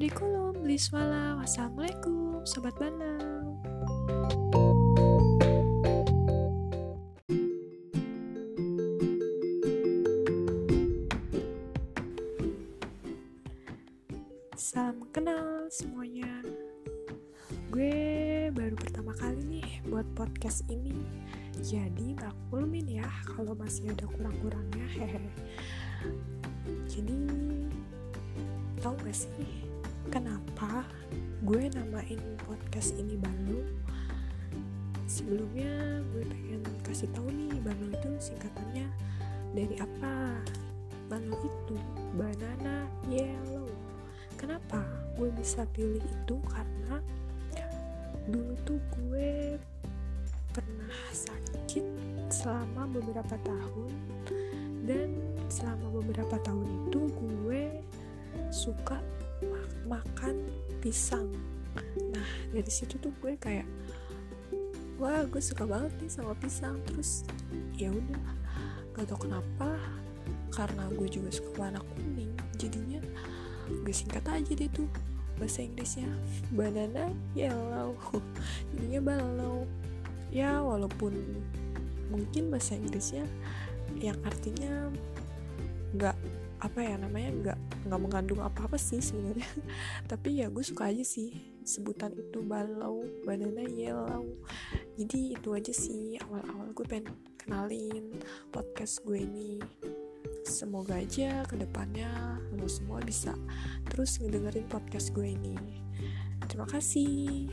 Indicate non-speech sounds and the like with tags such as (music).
Liswala. Wassalamualaikum, Sobat Banang. Salam kenal semuanya. Gue baru pertama kali nih buat podcast ini. Jadi maklumin ya kalau masih ada kurang-kurangnya. Hehe. (laughs) Jadi tahu gak sih kenapa gue namain podcast ini Balo? Sebelumnya gue pengen kasih tahu nih Balo itu singkatannya dari apa? Balo itu banana yellow. Kenapa gue bisa pilih itu? Karena dulu tuh gue pernah sakit selama beberapa tahun dan selama beberapa tahun itu gue suka makan pisang. Nah dari situ tuh gue kayak wah gue suka banget nih sama pisang. Terus ya udah gak tau kenapa karena gue juga suka warna kuning jadinya gue singkat aja deh tuh bahasa Inggrisnya. Banana yellow. (laughs) Jadinya balau. Ya walaupun mungkin bahasa Inggrisnya yang artinya nggak apa ya namanya nggak nggak mengandung apa apa sih sebenarnya. (laughs) Tapi ya gue suka aja sih sebutan itu balau banana yellow. Jadi itu aja sih awal-awal gue pengen kenalin podcast gue ini. Semoga aja ke depannya lo semua bisa terus ngedengerin podcast gue ini. Terima kasih